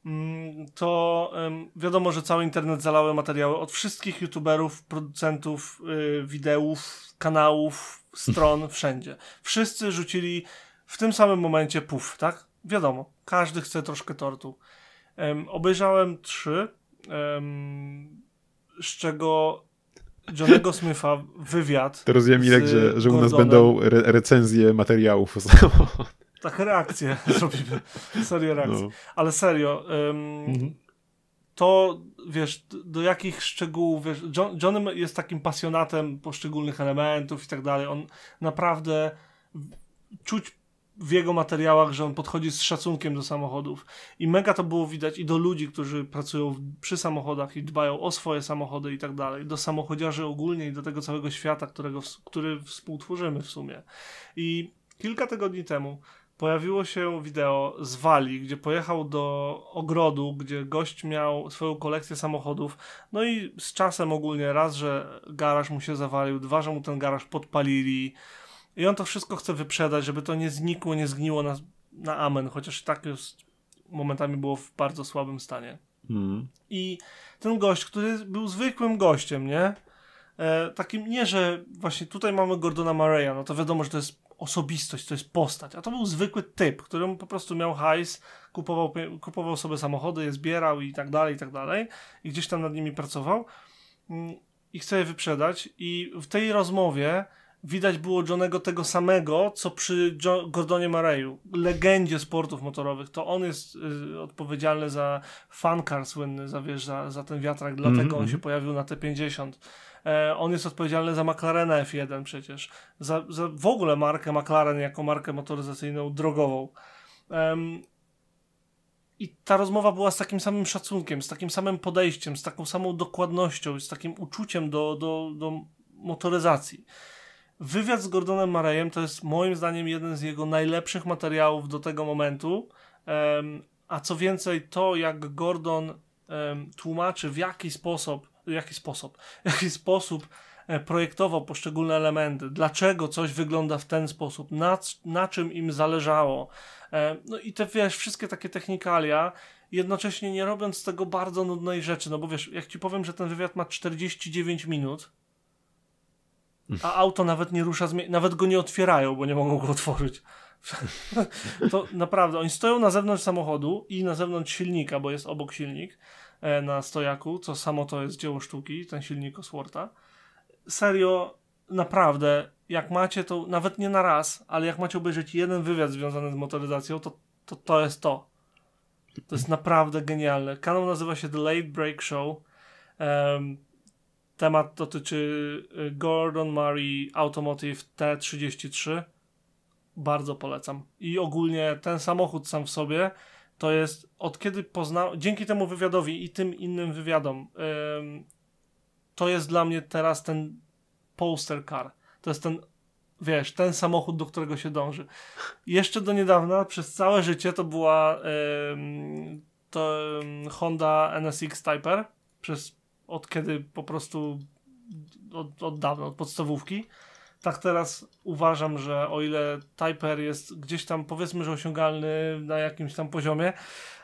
mm, to wiadomo, że cały internet zalały materiały od wszystkich youtuberów, producentów y, wideów, kanałów, stron, wszędzie. Wszyscy rzucili w tym samym momencie puf, tak? Wiadomo, każdy chce troszkę tortu. Um, obejrzałem trzy, um, z czego Johnego Smitha wywiad. To rozumiem, Irek, że, że u nas będą re recenzje materiałów. Tak, reakcje zrobimy. Serio reakcje. No. Ale serio, um, mhm. to wiesz, do jakich szczegółów, wiesz, John, Johnny jest takim pasjonatem poszczególnych elementów i tak dalej. On naprawdę czuć w jego materiałach, że on podchodzi z szacunkiem do samochodów. I mega to było widać i do ludzi, którzy pracują przy samochodach i dbają o swoje samochody i tak dalej. Do samochodziarzy ogólnie i do tego całego świata, którego, który współtworzymy w sumie. I kilka tygodni temu pojawiło się wideo z Wali, gdzie pojechał do ogrodu, gdzie gość miał swoją kolekcję samochodów. No i z czasem ogólnie raz, że garaż mu się zawalił, dwa, że mu ten garaż podpalili. I on to wszystko chce wyprzedać, żeby to nie znikło, nie zgniło na, na amen, chociaż tak już momentami było w bardzo słabym stanie. Mm. I ten gość, który był zwykłym gościem, nie? E, takim nie, że właśnie tutaj mamy Gordona Murray'a, no to wiadomo, że to jest osobistość, to jest postać, a to był zwykły typ, który po prostu miał hajs, kupował, kupował sobie samochody, je zbierał i tak dalej, i tak dalej i gdzieś tam nad nimi pracował mm, i chce je wyprzedać i w tej rozmowie widać było Johnego tego samego, co przy John, Gordonie Murray'u, legendzie sportów motorowych. To on jest y, odpowiedzialny za Funcar słynny, za, wiesz, za, za ten wiatrak, dlatego mm -hmm. on się pojawił na T50. E, on jest odpowiedzialny za McLarena F1 przecież, za, za w ogóle markę McLaren jako markę motoryzacyjną drogową. Um, i ta rozmowa była z takim samym szacunkiem, z takim samym podejściem, z taką samą dokładnością, z takim uczuciem do, do, do motoryzacji. Wywiad z Gordonem Marejem to jest moim zdaniem jeden z jego najlepszych materiałów do tego momentu. A co więcej, to jak Gordon um, tłumaczy w jaki sposób, jaki sposób, jaki sposób e, projektował poszczególne elementy, dlaczego coś wygląda w ten sposób, na, na czym im zależało. E, no i te wiesz, wszystkie takie technikalia, jednocześnie nie robiąc z tego bardzo nudnej rzeczy, no bo wiesz, jak ci powiem, że ten wywiad ma 49 minut, a auto nawet nie rusza, nawet go nie otwierają, bo nie mogą go otworzyć. to naprawdę, oni stoją na zewnątrz samochodu i na zewnątrz silnika, bo jest obok silnik e, na stojaku, co samo to jest dzieło sztuki, ten silnik Osworta. Serio, naprawdę, jak macie to, nawet nie na raz, ale jak macie obejrzeć jeden wywiad związany z motoryzacją, to to, to jest to. To jest naprawdę genialne. Kanał nazywa się The Late Break Show. Um, Temat dotyczy y, Gordon Murray Automotive T33. Bardzo polecam. I ogólnie ten samochód sam w sobie to jest od kiedy poznałem, dzięki temu wywiadowi i tym innym wywiadom, ym, to jest dla mnie teraz ten poster car. To jest ten, wiesz, ten samochód, do którego się dąży. Jeszcze do niedawna, przez całe życie to była ym, to ym, Honda NSX Typer. Przez od kiedy po prostu od, od dawna, od podstawówki. Tak teraz uważam, że o ile Typer jest gdzieś tam powiedzmy, że osiągalny na jakimś tam poziomie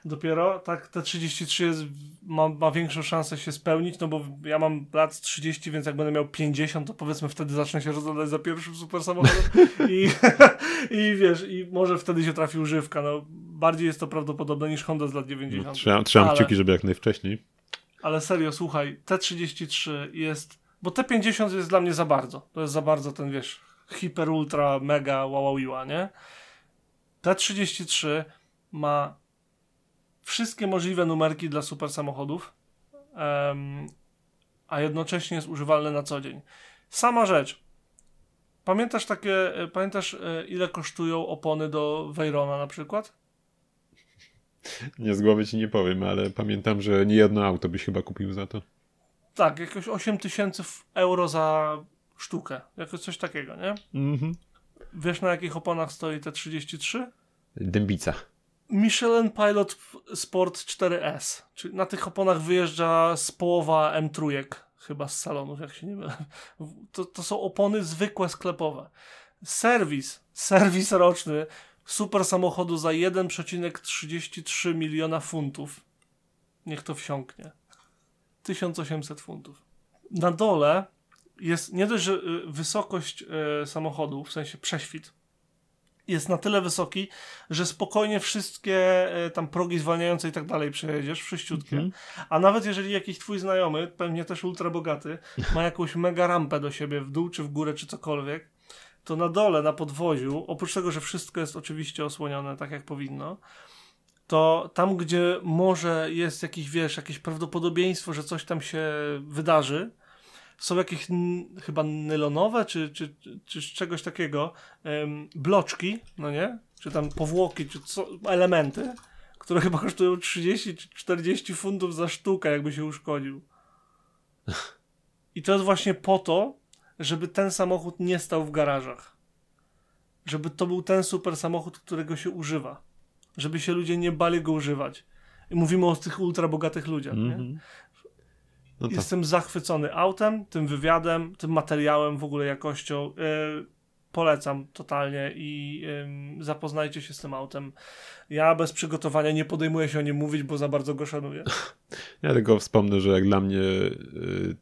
dopiero, tak te 33 jest, ma, ma większą szansę się spełnić, no bo ja mam lat 30, więc jak będę miał 50, to powiedzmy wtedy zacznę się rozglądać za pierwszym super samochodem i, i wiesz, i może wtedy się trafi używka, no bardziej jest to prawdopodobne niż Honda z lat 90. No, trzymam, trzymam ale... kciuki, żeby jak najwcześniej. Ale serio, słuchaj, T33 jest. Bo T50 jest dla mnie za bardzo. To jest za bardzo ten, wiesz, hiper, ultra, mega, wawawiła, nie? T33 ma wszystkie możliwe numerki dla super samochodów, um, a jednocześnie jest używalny na co dzień. Sama rzecz. Pamiętasz takie, pamiętasz e, ile kosztują opony do Veyrona na przykład? Nie z głowy ci nie powiem, ale pamiętam, że nie jedno auto byś chyba kupił za to. Tak, jakoś 8 tysięcy euro za sztukę. Jakoś coś takiego, nie? Mhm. Wiesz na jakich oponach stoi te 33? Dębica. Michelin Pilot Sport 4S. Czyli na tych oponach wyjeżdża z połowa M3 chyba z salonów, jak się nie mylę. To, to są opony zwykłe sklepowe. Serwis, serwis roczny super samochodu za 1,33 miliona funtów. Niech to wsiąknie. 1800 funtów. Na dole jest nie dość, że y, wysokość y, samochodu, w sensie prześwit, jest na tyle wysoki, że spokojnie wszystkie y, tam progi zwalniające i tak dalej przejedziesz, wszyściutkie. Mm -hmm. A nawet jeżeli jakiś twój znajomy, pewnie też ultra bogaty, ma jakąś mega rampę do siebie w dół czy w górę czy cokolwiek, to na dole, na podwoziu, oprócz tego, że wszystko jest oczywiście osłonione tak jak powinno, to tam, gdzie może jest jakiś, wiesz, jakieś prawdopodobieństwo, że coś tam się wydarzy, są jakieś chyba nylonowe, czy, czy, czy, czegoś takiego, bloczki, no nie? czy tam powłoki, czy co, elementy, które chyba kosztują 30 czy 40 funtów za sztukę, jakby się uszkodził. I to jest właśnie po to, żeby ten samochód nie stał w garażach. Żeby to był ten super samochód, którego się używa. Żeby się ludzie nie bali go używać. I mówimy o tych ultra bogatych ludziach. Mm -hmm. No Jestem zachwycony autem, tym wywiadem, tym materiałem, w ogóle jakością. Yy, polecam totalnie i yy, zapoznajcie się z tym autem. Ja bez przygotowania nie podejmuję się o nim mówić, bo za bardzo go szanuję. Ja tylko wspomnę, że jak dla mnie yy,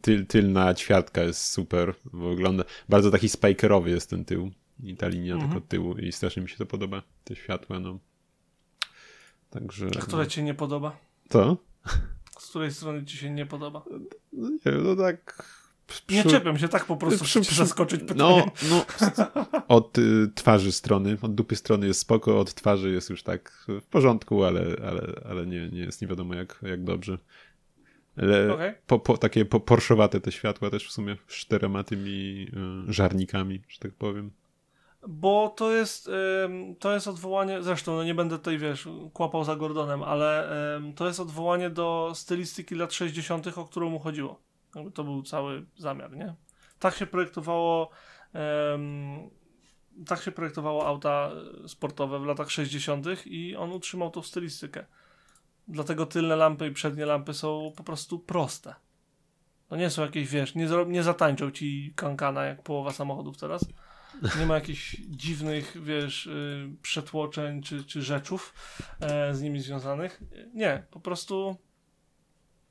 tyl, tylna ćwiartka jest super. Wygląda bardzo taki spikerowy jest ten tył. I ta linia mhm. tylko tyłu i strasznie mi się to podoba, te światła, no. Także... A które ci nie podoba? Co? Z której strony ci się nie podoba? No nie wiem, no tak... Przy... Nie czepiam się, tak po prostu przy, przy... zaskoczyć pytaniem. No, no od y, twarzy strony, od dupy strony jest spoko, od twarzy jest już tak w porządku, ale, ale, ale nie, nie jest nie wiadomo jak, jak dobrze. Ale okay. po, po, takie po, porszowate te światła też w sumie z czterema tymi y, żarnikami, że tak powiem bo to jest, to jest odwołanie, zresztą no nie będę tutaj, wiesz, kłapał za Gordonem, ale to jest odwołanie do stylistyki lat 60., o którą mu chodziło. To był cały zamiar, nie? Tak się projektowało tak się projektowało auta sportowe w latach 60. i on utrzymał tą stylistykę. Dlatego tylne lampy i przednie lampy są po prostu proste. To nie są jakieś, wiesz, nie, nie zatańczą ci kankana jak połowa samochodów teraz nie ma jakichś dziwnych, wiesz, y, przetłoczeń czy, czy rzeczów e, z nimi związanych. Nie, po prostu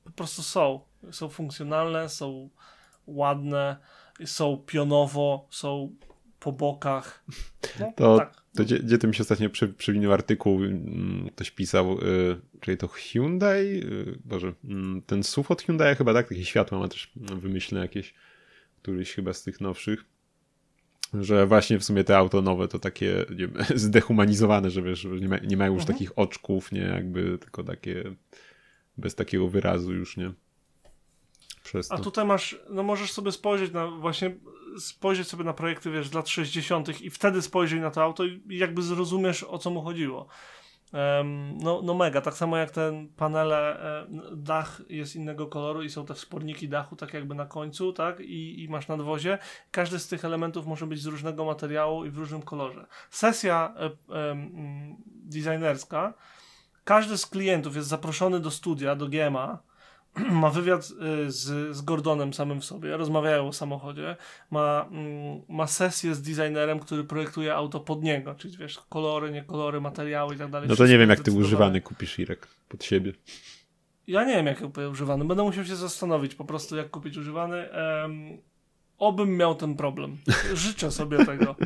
po prostu są. Są funkcjonalne, są ładne, są pionowo, są po bokach. No, to, tak. to gdzie, gdzie to mi się ostatnio przy, przywinął artykuł, mm, ktoś pisał, y, czyli to Hyundai, y, Boże, y, ten SUV od Hyundai chyba tak, takie światła ma też wymyślne jakieś, któryś chyba z tych nowszych że właśnie w sumie te auto nowe to takie nie, zdehumanizowane, że wiesz, nie, ma, nie mają już mhm. takich oczków, nie, jakby tylko takie bez takiego wyrazu już, nie. Przez to. A tutaj masz, no możesz sobie spojrzeć na właśnie, spojrzeć sobie na projekty, wiesz, z lat 60. i wtedy spojrzeć na to auto i jakby zrozumiesz, o co mu chodziło. No, no mega, tak samo jak ten panele, dach jest innego koloru i są te wsporniki dachu tak jakby na końcu, tak, i, i masz nadwozie. Każdy z tych elementów może być z różnego materiału i w różnym kolorze. Sesja e, designerska, każdy z klientów jest zaproszony do studia, do GMA, ma wywiad y, z, z Gordonem samym w sobie, rozmawiają o samochodzie, ma, mm, ma sesję z designerem, który projektuje auto pod niego, czyli wiesz, kolory, nie kolory, materiały i tak dalej. No to nie wiem, jak ty używany kupisz, Irek, pod siebie. Ja nie wiem, jak kupuję używany. Będę musiał się zastanowić po prostu, jak kupić używany. Um, obym miał ten problem. Życzę sobie tego.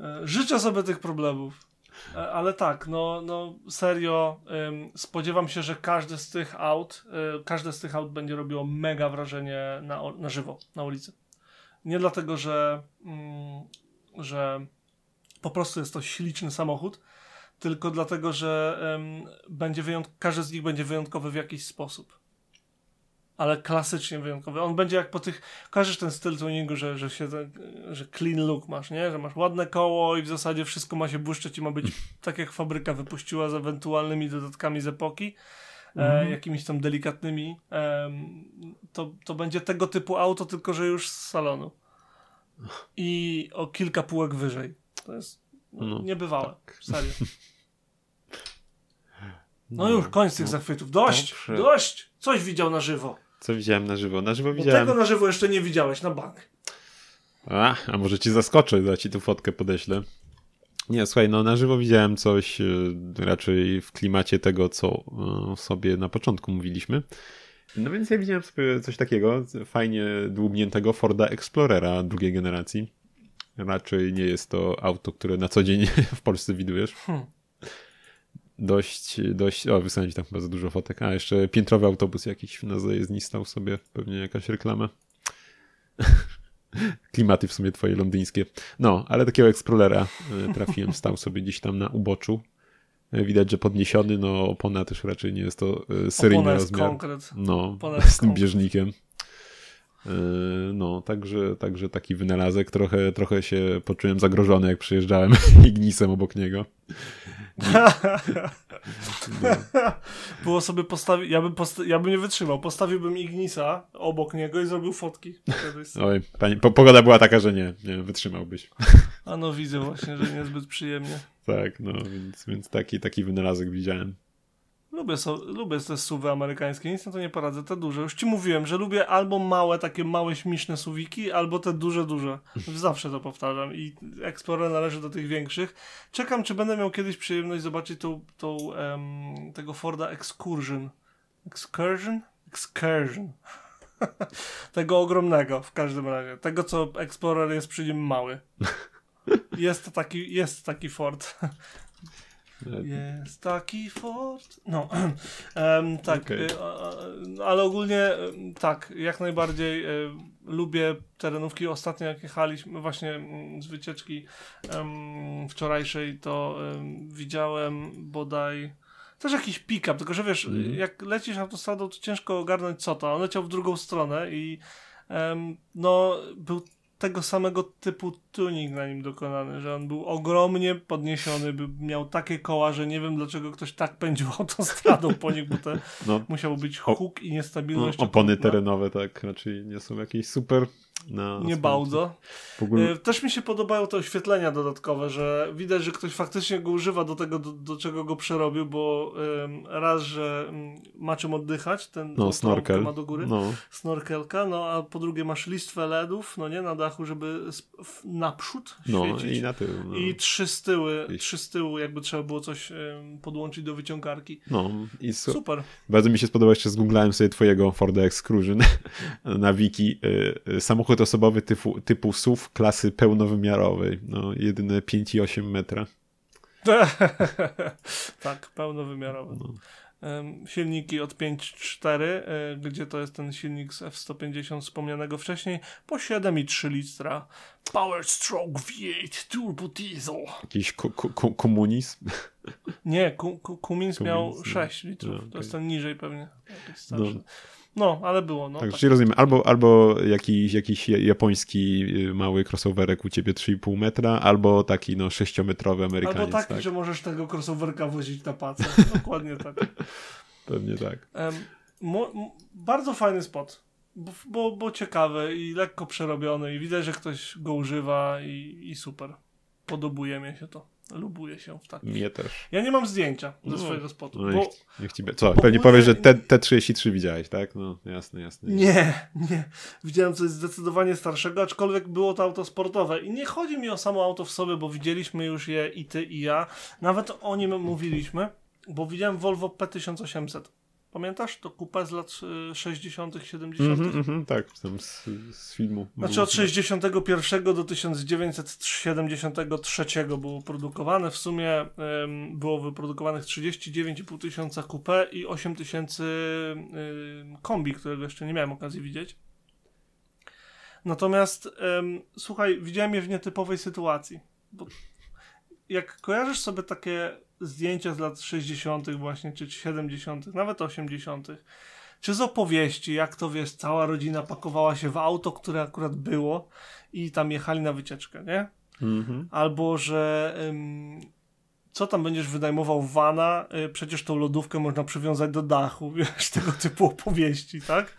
E, życzę sobie tych problemów. E, ale tak, no, no serio, ym, spodziewam się, że każdy z tych aut, y, każde z tych aut będzie robiło mega wrażenie na, na żywo, na ulicy. Nie dlatego, że, mm, że po prostu jest to śliczny samochód, tylko dlatego, że ym, będzie wyjątk- każdy z nich będzie wyjątkowy w jakiś sposób ale klasycznie wyjątkowy. On będzie jak po tych, kojarzysz ten styl tuningu, że, że się, że clean look masz, nie? Że masz ładne koło i w zasadzie wszystko ma się błyszczeć i ma być tak jak fabryka wypuściła z ewentualnymi dodatkami z epoki, e, mhm. jakimiś tam delikatnymi. E, to, to będzie tego typu auto, tylko że już z salonu. I o kilka półek wyżej. To jest no, niebywałe. Tak. Serio. No, no już, koniec no, tych zachwytów. Dość! Dobrze. Dość! Coś widział na żywo. Co widziałem na żywo? Na żywo widziałem. tego na żywo jeszcze nie widziałeś, na bank. A, a może ci zaskoczę, za ci tu fotkę podeślę. Nie, słuchaj, no na żywo widziałem coś y, raczej w klimacie tego, co y, sobie na początku mówiliśmy. No więc ja widziałem sobie coś takiego, fajnie dłubniętego Forda Explorera drugiej generacji. Raczej nie jest to auto, które na co dzień w Polsce widujesz. Hmm dość, dość, o wysłałem tam chyba za dużo fotek, a jeszcze piętrowy autobus jakiś na zajezdni stał sobie, pewnie jakaś reklama. Klimaty w sumie twoje londyńskie. No, ale takiego Explorera e, trafiłem, stał sobie gdzieś tam na uboczu. E, widać, że podniesiony, no opona też raczej nie jest to e, seryjny rozmiar. Konkret. No, z tym bieżnikiem. No, także, także taki wynalazek. Trochę, trochę się poczułem zagrożony, jak przyjeżdżałem Ignisem obok niego. Było sobie postawić, ja bym, posta ja bym nie wytrzymał, postawiłbym Ignisa obok niego i zrobił fotki. Oj, pani, po, pogoda była taka, że nie, nie wytrzymałbyś. A no widzę właśnie, że niezbyt przyjemnie. Tak, no więc, więc taki, taki wynalazek widziałem. Lubię, so, lubię te suwy amerykańskie, nic na to nie poradzę, te duże. Już ci mówiłem, że lubię albo małe, takie małe, śmieszne suwiki, albo te duże, duże. Zawsze to powtarzam i Explorer należy do tych większych. Czekam, czy będę miał kiedyś przyjemność zobaczyć tą, tą um, tego Forda Excursion. Excursion? Excursion. tego ogromnego w każdym razie. Tego, co Explorer jest przy nim mały. Jest to taki, jest taki Ford. Jest taki Ford. No, um, tak, okay. ale ogólnie tak, jak najbardziej lubię terenówki. Ostatnio jak jechaliśmy właśnie mm, z wycieczki wczorajszej, to widziałem bodaj też jakiś pick-up, tylko że wiesz, mm. jak lecisz autostradą, to ciężko ogarnąć co to. On leciał w drugą stronę i no, był tego samego typu tuning na nim dokonany, że on był ogromnie podniesiony, by miał takie koła, że nie wiem dlaczego ktoś tak pędził autostradą po nich, bo to no, musiał być huk i niestabilność. No, opony terenowe tak raczej nie są jakieś super no, nie bardzo. Ogóle... E, też mi się podobają te oświetlenia dodatkowe, że widać, że ktoś faktycznie go używa do tego, do, do czego go przerobił, bo raz, że um, ma czym oddychać, ten no, snorkel. ma do góry, no. snorkelka, no a po drugie masz listwę LEDów, no nie, na dachu, żeby naprzód no, świecić. i na tył. No. I trzy z tyłu, trzy z tyłu, jakby trzeba było coś podłączyć do wyciągarki. No i su super. Bardzo mi się spodobało, jeszcze zgooglałem sobie twojego Forda Excursion na wiki. Y, y, samochód samochód osobowy typu, typu SUV klasy pełnowymiarowej. No, jedyne 5,8 metra. tak, pełnowymiarowy. No. silniki od 5.4, e, gdzie to jest ten silnik z F-150 wspomnianego wcześniej, po 7,3 litra. Power Stroke V8 Turbo Diesel. Jakiś ku, ku, komunizm? Nie, ku, Cummins miał 6 no. litrów. No, okay. To jest ten niżej pewnie. No, no, ale było. No, tak, tak. czyli rozumiem, albo, albo jakiś, jakiś japoński y, mały crossoverek u ciebie 3,5 metra, albo taki no 6-metrowy amerykaniec. Albo taki, tak? że możesz tego crossoverka wozić na pacę. Dokładnie tak. Pewnie tak. Um, bardzo fajny spot. Bo, bo, bo ciekawy i lekko przerobiony i widać, że ktoś go używa i, i super. Podobuje mi się to. Lubuję się w takim. Mnie też. Ja nie mam zdjęcia ze no, swojego spotu. No bo, niech, ci, co, pewnie powiesz, że te, te 33 widziałeś, tak? No jasne, jasne. Nie, nie. Widziałem coś zdecydowanie starszego, aczkolwiek było to auto sportowe. I nie chodzi mi o samo auto w sobie, bo widzieliśmy już je i ty, i ja. Nawet o nim mówiliśmy, bo widziałem Volvo P1800. Pamiętasz to kupę z lat 60., 70.? Mm -hmm, tak, tam z, z filmu. Znaczy od 61 do 1973 było produkowane. W sumie um, było wyprodukowanych 39,5 tysiąca kupę i 8 tysięcy um, kombi, którego jeszcze nie miałem okazji widzieć. Natomiast um, słuchaj, widziałem je w nietypowej sytuacji. Bo jak kojarzysz sobie takie zdjęcia z lat 60., właśnie, czy 70., nawet 80., czy z opowieści, jak to wiesz, cała rodzina pakowała się w auto, które akurat było i tam jechali na wycieczkę, nie? Mhm. Albo, że ym, co tam będziesz wynajmował wana, y, przecież tą lodówkę można przywiązać do dachu, wiesz, tego typu opowieści, tak?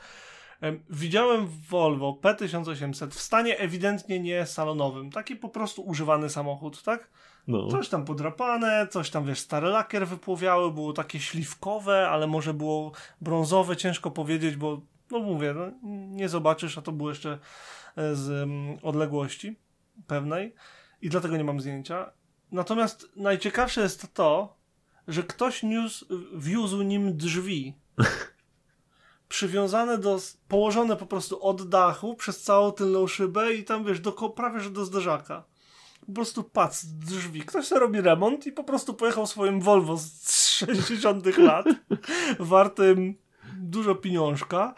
Widziałem Volvo P1800 w stanie ewidentnie nie salonowym, taki po prostu używany samochód, tak? No. Coś tam podrapane, coś tam, wiesz, stary lakier wypłowiały, było takie śliwkowe, ale może było brązowe, ciężko powiedzieć, bo, no mówię, no, nie zobaczysz, a to było jeszcze e, z um, odległości pewnej i dlatego nie mam zdjęcia. Natomiast najciekawsze jest to, że ktoś niósł, wiózł nim drzwi. przywiązane do, położone po prostu od dachu przez całą tylną szybę i tam wiesz, do, prawie że do zderzaka po prostu z drzwi. Ktoś robi remont i po prostu pojechał swoim Volvo z 60 lat, wartym dużo pieniążka,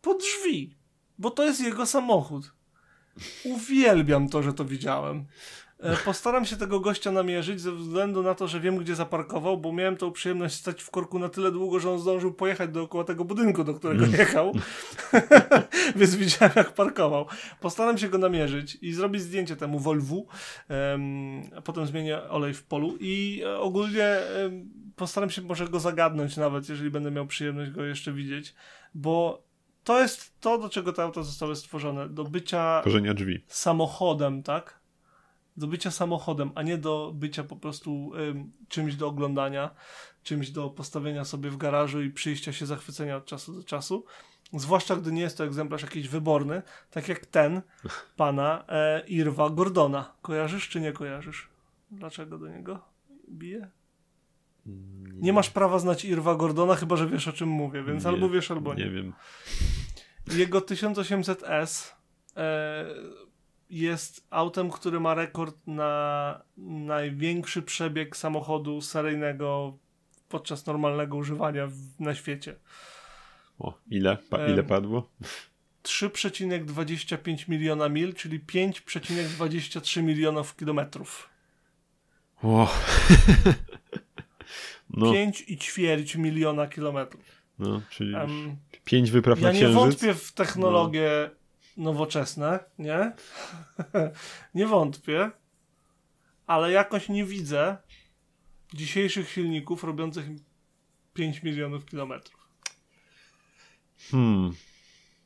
po drzwi, bo to jest jego samochód. Uwielbiam to, że to widziałem. E, postaram się tego gościa namierzyć ze względu na to, że wiem, gdzie zaparkował, bo miałem tą przyjemność stać w korku na tyle długo, że on zdążył pojechać dookoła tego budynku, do którego jechał. Więc widziałem, jak parkował. Postaram się go namierzyć i zrobić zdjęcie temu Volvu. Um, a potem zmienię olej w polu i e, ogólnie um, postaram się może go zagadnąć nawet, jeżeli będę miał przyjemność go jeszcze widzieć, bo to jest to, do czego te auta zostały stworzone. Do bycia Tworzenia drzwi. samochodem, tak? Do bycia samochodem, a nie do bycia po prostu ym, czymś do oglądania, czymś do postawienia sobie w garażu i przyjścia się zachwycenia od czasu do czasu. Zwłaszcza gdy nie jest to egzemplarz jakiś wyborny, tak jak ten pana e, Irwa Gordona. Kojarzysz czy nie kojarzysz? Dlaczego do niego bije? Nie masz prawa znać Irwa Gordona, chyba że wiesz o czym mówię, więc Nie, albo wiesz, albo nie. Nie wiem. Jego 1800S e, jest autem, który ma rekord na największy przebieg samochodu seryjnego podczas normalnego używania w, na świecie. O, ile? Pa, ile padło? 3,25 miliona mil, czyli 5,23 milionów kilometrów. O. No, 5 i ćwierć miliona kilometrów. no, czyli Em, pięć wypraw Ja na nie księżyc. wątpię w technologie nowoczesne, nie? nie wątpię, ale jakoś nie widzę dzisiejszych silników robiących 5 milionów kilometrów. Hmm.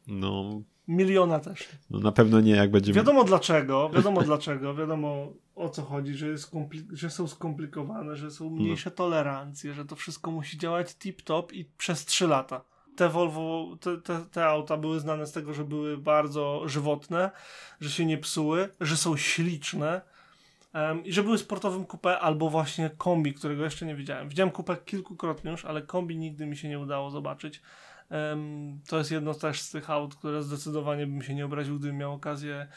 No, Miliona też. no na pewno nie, jak będziemy... Wiadomo dlaczego, wiadomo dlaczego, wiadomo o co chodzi, że, jest że są skomplikowane, że są mniejsze tolerancje, że to wszystko musi działać tip-top i przez 3 lata. Te Volvo, te, te, te auta były znane z tego, że były bardzo żywotne, że się nie psuły, że są śliczne em, i że były sportowym coupé albo właśnie kombi, którego jeszcze nie widziałem. Widziałem coupé kilkukrotnie już, ale kombi nigdy mi się nie udało zobaczyć. Em, to jest jedno też z tych aut, które zdecydowanie bym się nie obraził, gdybym miał okazję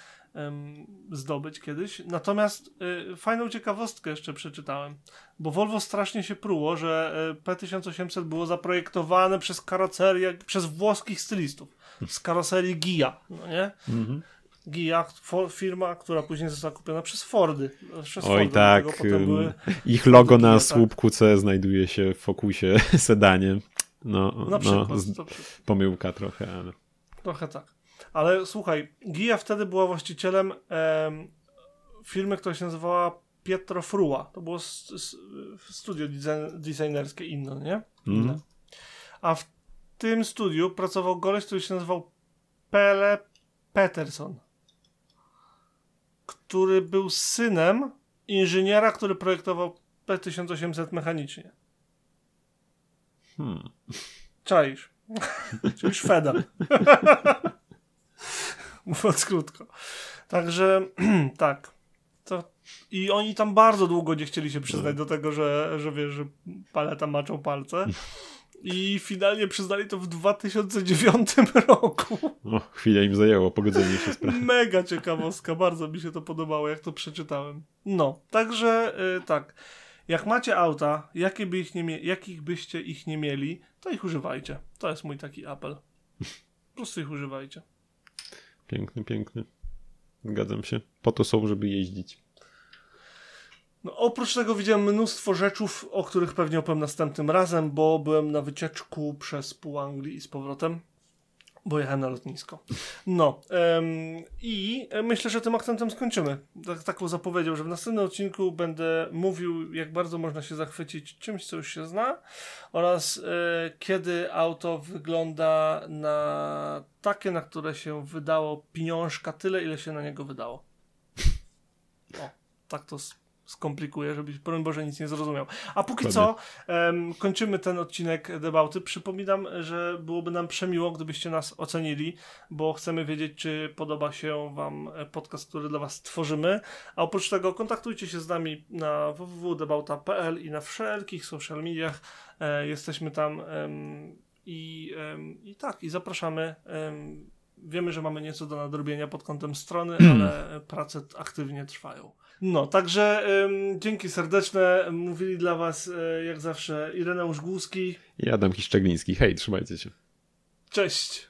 zdobyć kiedyś. Natomiast y, fajną ciekawostkę jeszcze przeczytałem, bo Volvo strasznie się pruło, że y, P1800 było zaprojektowane przez karocerię, przez włoskich stylistów z karoserii Gia, no nie? Mhm. Gia, firma, która później została kupiona przez Fordy. Przez Oj Fordy, tak, ym, były ich logo na tak. słupku C znajduje się w Focusie sedanie. No, na no przykład. z, pomyłka trochę, ale... Trochę tak. Ale słuchaj, Gia wtedy była właścicielem em, firmy, która się nazywała Pietro Frua. To było s- s- studio design- designerskie inne, nie? Mhm. A w tym studiu pracował goleś, który się nazywał Pele Peterson, który był synem inżyniera, który projektował P1800 mechanicznie. Hmm. Czaisz. Czyli Szweda. Mówiąc krótko. Także tak. To... I oni tam bardzo długo nie chcieli się przyznać do tego, że, że wiesz, że paleta maczą palce. I finalnie przyznali to w 2009 roku. O, chwilę im zajęło pogodzenie się z prawem. Mega ciekawostka, bardzo mi się to podobało, jak to przeczytałem. No, także y, tak. Jak macie auta, jakie by ich nie jakich byście ich nie mieli, to ich używajcie. To jest mój taki apel. Po prostu ich używajcie. Piękny, piękny. Zgadzam się. Po to są, żeby jeździć. No, oprócz tego widziałem mnóstwo rzeczów, o których pewnie opowiem następnym razem, bo byłem na wycieczku przez pół Anglii i z powrotem, bo jechałem na lotnisko. No i myślę, że tym akcentem skończymy. Tak, taką zapowiedział, że w następnym odcinku będę mówił, jak bardzo można się zachwycić czymś, co już się zna oraz e, kiedy auto wygląda na takie, na które się wydało pieniążka tyle, ile się na niego wydało. O, tak to s- skomplikuję, żebyś, broń Boże, nic nie zrozumiał. A póki co, em, kończymy ten odcinek debauty. Przypominam, że byłoby nam przemiło, gdybyście nas ocenili, bo chcemy wiedzieć, czy podoba się Wam podcast, który dla Was tworzymy. A oprócz tego kontaktujcie się z nami na www.debauta.pl i na wszelkich social mediach. E, jesteśmy tam em, i, em, i tak, i zapraszamy. em, Wiemy, że mamy nieco do nadrobienia pod kątem strony, ale prace aktywnie trwają. No, także em, dzięki serdeczne. Mówili dla Was e, jak zawsze Ireneusz Głuski. I Adam Hiszczegliński. Hej, trzymajcie się. Cześć!